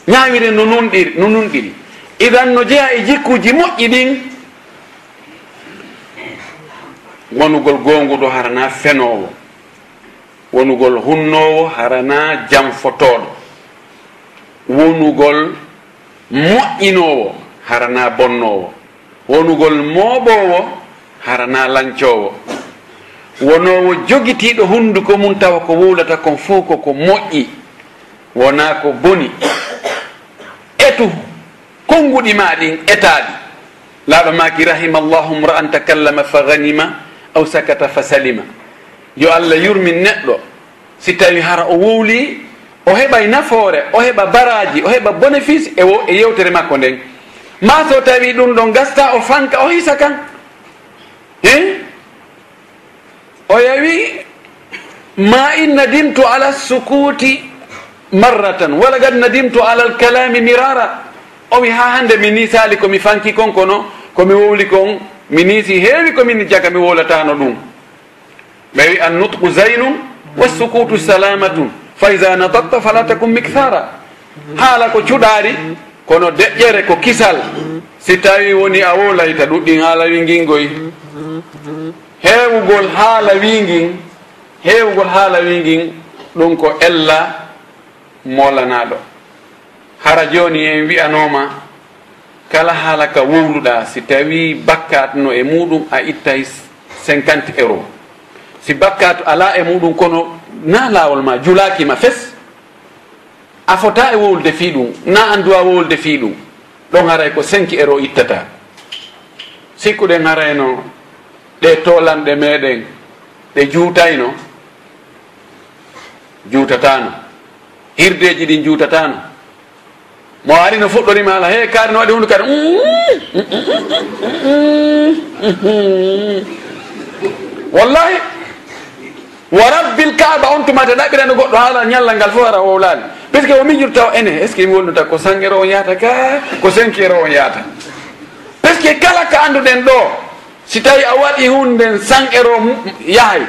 ñaawire no nunɗiri no nunɗiri. Idan no jeeya e jikkuji moƴƴi ɗin wonugol gonguɗo harana fenowo. Wonugol hunnowo harana jamfotoɗo. Wonugol moƴƴinowo harana bonnowo. Wonugol mooɓowo harana lancowo wonowo jogitiɗo hunduko mum tawa ko wuulata kon fof koko moƴƴi. Wona ko boni. etu konnguɗi ma ɗin etaɗi laaɗo maki rahima llahu mra an takallama fa ganima aw sakata fa salima. Yo allah yurmin neɗɗo si tawi hara o wowli o heɓay nafoore o heɓa baraji o heɓa bénéfice e e yewtere makko nden. Ma so tawi ɗum ɗon gasta o fanka o hisa kan? E o yawi ma in nadimtu ala sukuti marratan wala gad nadimtu ala alkalami mirara. O wi ha hande mi nisali komi fanki kon kono komi wowli kon mi nisi heewi komin jaga mi wowlatano ɗum. Ɓe wi an nutqu zaynum wassukutu salamatum fa ida natatta fala takum micthara haala ko cuɗari kono deƴƴere ko kisal. Si tawi woni a wowlayta ɗuɗɗin haala wingin goy heewugol haala wingin heewugol haala wingin ɗum ko ella molanaɗo hara joni en wiyanoma kala haala ka wowluɗa si tawi bakkatno e muɗum a ittay 50 euro si bakkatu ala e muɗum kono na lawol ma julakima fes. A fota e wowlude fi ɗum na an duwa wowlude fi ɗum ɗon haray ko cinq euro ittata sikkuɗen harayno ɗe tolanɗe meɗen ɗe juutayno juutatano hirdeji ɗi juutatano mo ari no fuɗɗorima ala he kaari no waɗi hunde kadi wallahi wa rabbil kaaba on tumata ɗaɓɓirano goɗɗo haala ñallal ngal fof ara wowlani puisque o miñirta o ene est ce que mi wonnuta ko sangere on yahata ka ko cinq cinquiére on yahata puisque kala ka anduɗen ɗo si tawi a waɗi hunden sang ero yahay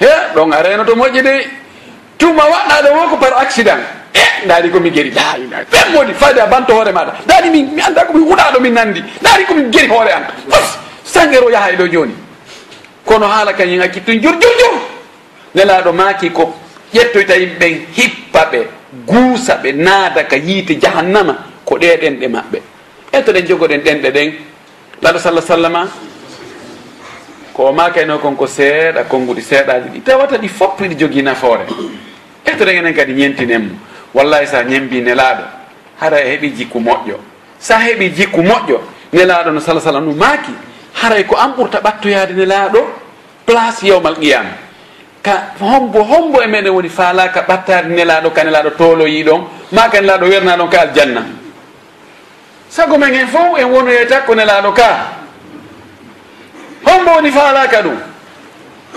he ɗon areno to moƴƴi dey tuma waɗɗa ɗo won ko par accident. E daari komi geri la ilaha fen woni fayde a banto hoore maɗa. Daari mi mi anda komi huɗaɗo min nandi daari komi geri hoore an fos sangero yaha e ɗo joni kono haala kañum hakkitton jur jur jur. Nelaɗo maaki ko ƴettoyta yimɓen hippa ɓe guusa ɓe naada ka yiite jahannama ko ɗeɗen ɗe maɓɓe. En to ɗen jogoɗen ɗenɗe ɗen laɗo sallah sallama ko makayno kon ko seeɗa konnguɗi seeɗaji ɗi tawata ɗi fopp ɗi jogui nafoore. Ƴettoɗen enen kadi ñentinenmo wallahi sa ñembi nelaɗo hara e heeɓi jikku moƴƴo. Sa heeɓi jikku moƴƴo nelaɗo no sala sallam ɗum maaki haray ko an ɓurta ɓattoyade nelaɗo place yewmal qiyama ka hombo hombo e meɗen woni faalaka ɓattade nelaɗo ka nelaɗo toloyi ɗon ma ka nelaɗo werna ɗon ka aljanna. Sago men hen fof en wonoye takko nelaɗo ka. hombo woni faalaka ɗum.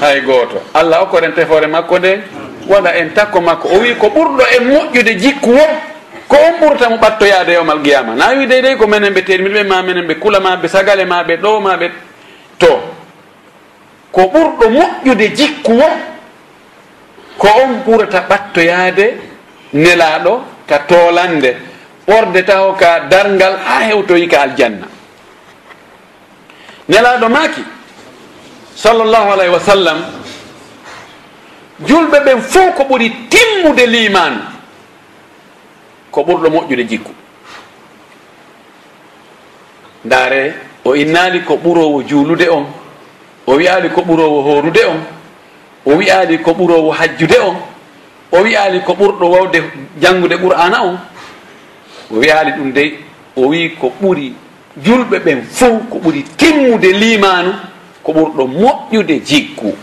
Hay gooto. Allah okkoren tefore makko nde waɗa en takko makko. O wi ko ɓurɗo e moƴƴude jikku wo ko on ɓurta mo ɓattoyaade yowmal qiyama na wi dey dey ko menen ɓe termilɓe ma menen ɓe kula ma sagale maɓe ɗo maɓe to ko ɓurɗo moƴƴude jikku wo ko on ɓurata ɓattoyaade nelaaɗo ka toolande ɓorde taw ka darngal haa hewtoyi ka aljanna. Nelaaɗo maaki sallllahu alayhi wa sallam julɓe ɓen fof ko ɓuri timmude liman ko ɓurɗo moƴƴude jikku. Ndaare o innali ko ɓurowo juulude on o wiyali ko ɓurowo horude on o wiyali ko ɓurowo hajjude on o wiyali ko ɓurɗo wawde janngude qur'ana on o wiyali ɗum dey o wi ko ɓuri julɓe ɓen fof ko ɓuri timmude limanu ko ɓurɗo moƴƴude jikku.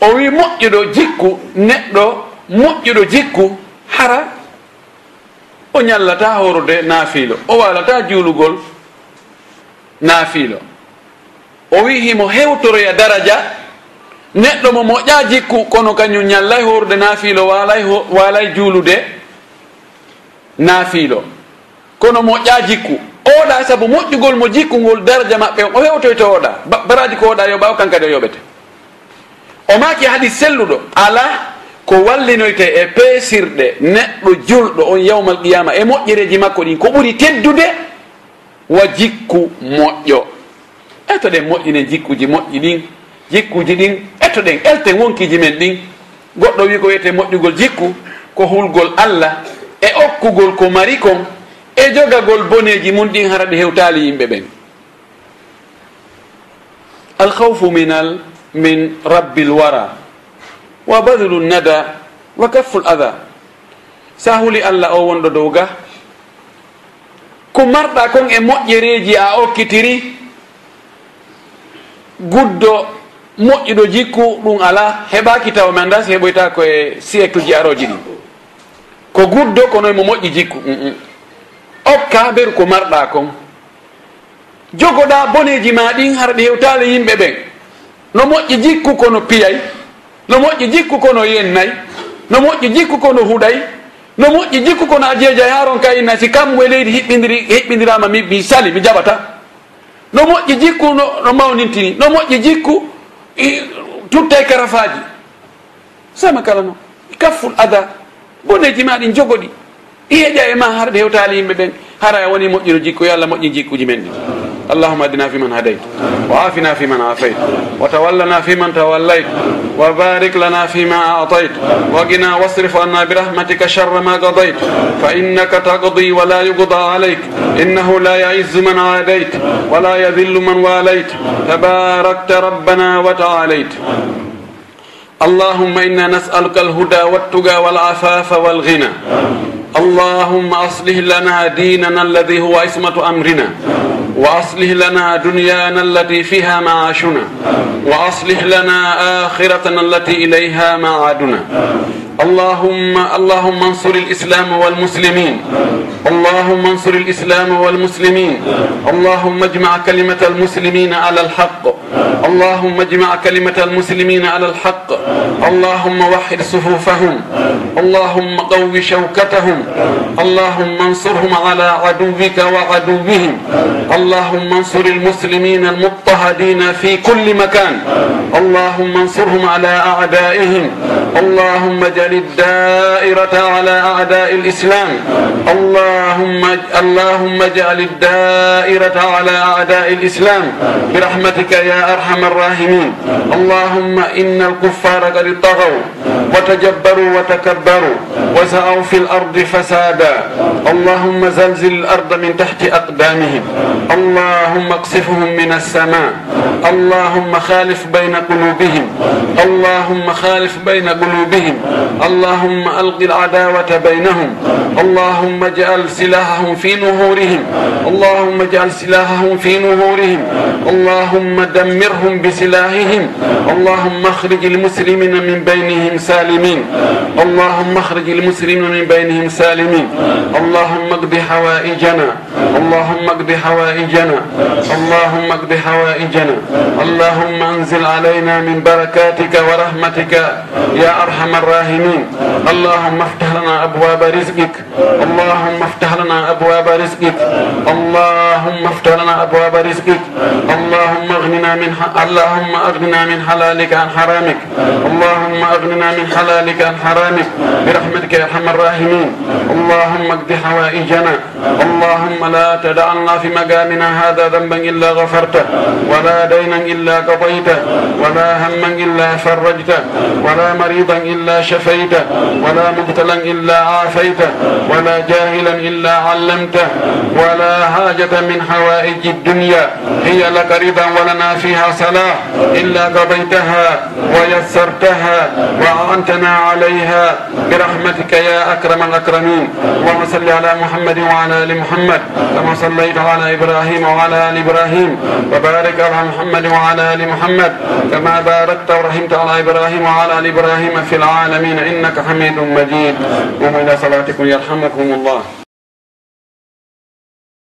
O wi moƴƴuɗo jikku neɗɗo moƴƴuɗo jikku hara o ñallata horude naafiilo o walata juulugol naafiilo o wi himo hewtoroya daraja neɗɗo mo moƴƴa jikku kono kañum ñallay horude naafiilo walay walay juulude naafiilo kono moƴƴa jikku oɗa saabu moƴƴugol mo jikkungol daraja maɓɓe on o hewtoyto oɗa. Baraji ko oɗa yoɓa o kankadi o yoɓete. O maki haadi selluɗo. Ala ko wallinoyte e peesirɗe neɗɗo julɗo on yawmal qiyama e moƴƴereji makko ɗin ko ɓuri teddude wa jikku moƴƴo. Eto ɗen moƴƴinen jikkuji moƴƴi ɗin jikkuji ɗin eto ɗen elten wonkiji men ɗin goɗɗo wi ko wiyete moƴƴugol jikku ko hulgol allah e okkugol ko mari kon e jogagol boneji mum ɗin hara ɗi hewtali yimɓe ɓen. Alhawfu minal min rabbi lwara wa badlu nada wa kaffu l ada sahuli allah o wonɗo dow ga? Ko marɗa kon e moƴƴereji a okkitiri? Guddo moƴƴuɗo jikku ɗum ala heɓaki tawa mi andas heɓoyta koye siècle ji aroji ɗi. Ko guddo konoye mo moƴƴi jikku hokka nder ko marɗa kon. Jogoɗa boneji ma ɗin harɗe hewtale yimɓe ɓen. No moƴƴi jikku kono piyay no moƴƴi jikku kono yennayi no moƴƴi jikku kono huɗay no moƴƴi jikku kono a jeeja yaron ka inna si kam e leydi hiɓɓidiri hiɓɓidirama mi mi sali mi jaɓata. No moƴƴi jikku no no mawnintini no moƴƴi jikku tutta e karafaji. Sama kala no kafful ada boneji ma ɗin jogoɗi. iyeƴa e ma harɗe hewtali yimɓe ɓen. Hara woni moƴƴino jikku yo allah moƴƴi jikkuji men. Ɗi اللهم ادنا فيمن هديت وعافنا فيمن عافيت وتولنا فيمن توليت وبارك لنا فيما أعطيت وقنا واصرف عنا برحمتك شر ما قضيت فإنك تقضي ولا يقضى عليك إنه لا يعز من عاديت ولا يذل من واليت تباركت ربنا وتعاليت اللهم إنا نسألك الهدى والتقى والعفاف والغنى اللهم أصلح لنا ديننا الذي هو عصمة أمرنا وأصلح لنا دنيانا التي فيها معاشنا وأصلح لنا آخرتنا التي إليها معادنا اللهم اللهم انصر الإسلام والمسلمين اللهم انصر الإسلام والمسلمين اللهم اجمع كلمة المسلمين على الحق اللهم اجمع كلمة المسلمين على الحق اللهم وحد صفوفهم اللهم قو شوكتهم اللهم انصرهم على عدوك وعدوهم اللهم انصر المسلمين المضطهدين في كل مكان اللهم انصرهم على أعدائهم اللهم جل واجعل الدائرة على أعداء الإسلام. اللهم اللهم اجعل الدائرة على أعداء الإسلام برحمتك يا أرحم الراحمين. اللهم إن الكفار قد طغوا وتجبروا وتكبروا وسعوا في الأرض فسادا. اللهم زلزل الأرض من تحت أقدامهم. اللهم اقصفهم من السماء. اللهم خالف بين قلوبهم. اللهم خالف بين قلوبهم. اللهم ألق العداوة بينهم اللهم اجعل سلاحهم في نهورهم اللهم اجعل سلاحهم في نهورهم اللهم دمرهم بسلاحهم اللهم اخرج المسلمين من بينهم سالمين اللهم اخرج المسلمين من بينهم سالمين اللهم اقض حوائجنا اللهم اقض حوائجنا اللهم اقض حوائجنا اللهم انزل علينا من بركاتك ورحمتك يا ارحم الراحمين اللهم افتح لنا ابواب رزقك اللهم افتح لنا أبواب رزقك اللهم افتح لنا أبواب رزقك اللهم أغننا من ح... اللهم أغننا من حلالك عن حرامك اللهم أغننا من حلالك عن حرامك برحمتك يا أرحم الراحمين اللهم اقض حوائجنا اللهم لا تدعنا في مقامنا هذا ذنبا إلا غفرته ولا دينا إلا قضيته ولا هما إلا فرجته ولا مريضا إلا شفيته ولا مبتلا إلا عافيته ولا جاهلا إلا علمته ولا حاجة من حوائج الدنيا. هي لك رضا ولنا فيها صلاح. إلا قضيتها ويسرتها وأعنتنا عليها. برحمتك يا أكرم الأكرمين. اللهم صل على محمد وعلى آل محمد كما صليت على إبراهيم وعلى آل إبراهيم. وبارك على محمد وعلى آل محمد كما باركت ورحمت على إبراهيم وعلى آل إبراهيم في العالمين إنك حميد مجيد. قوموا إلى صلاتكم يرحمكم. الله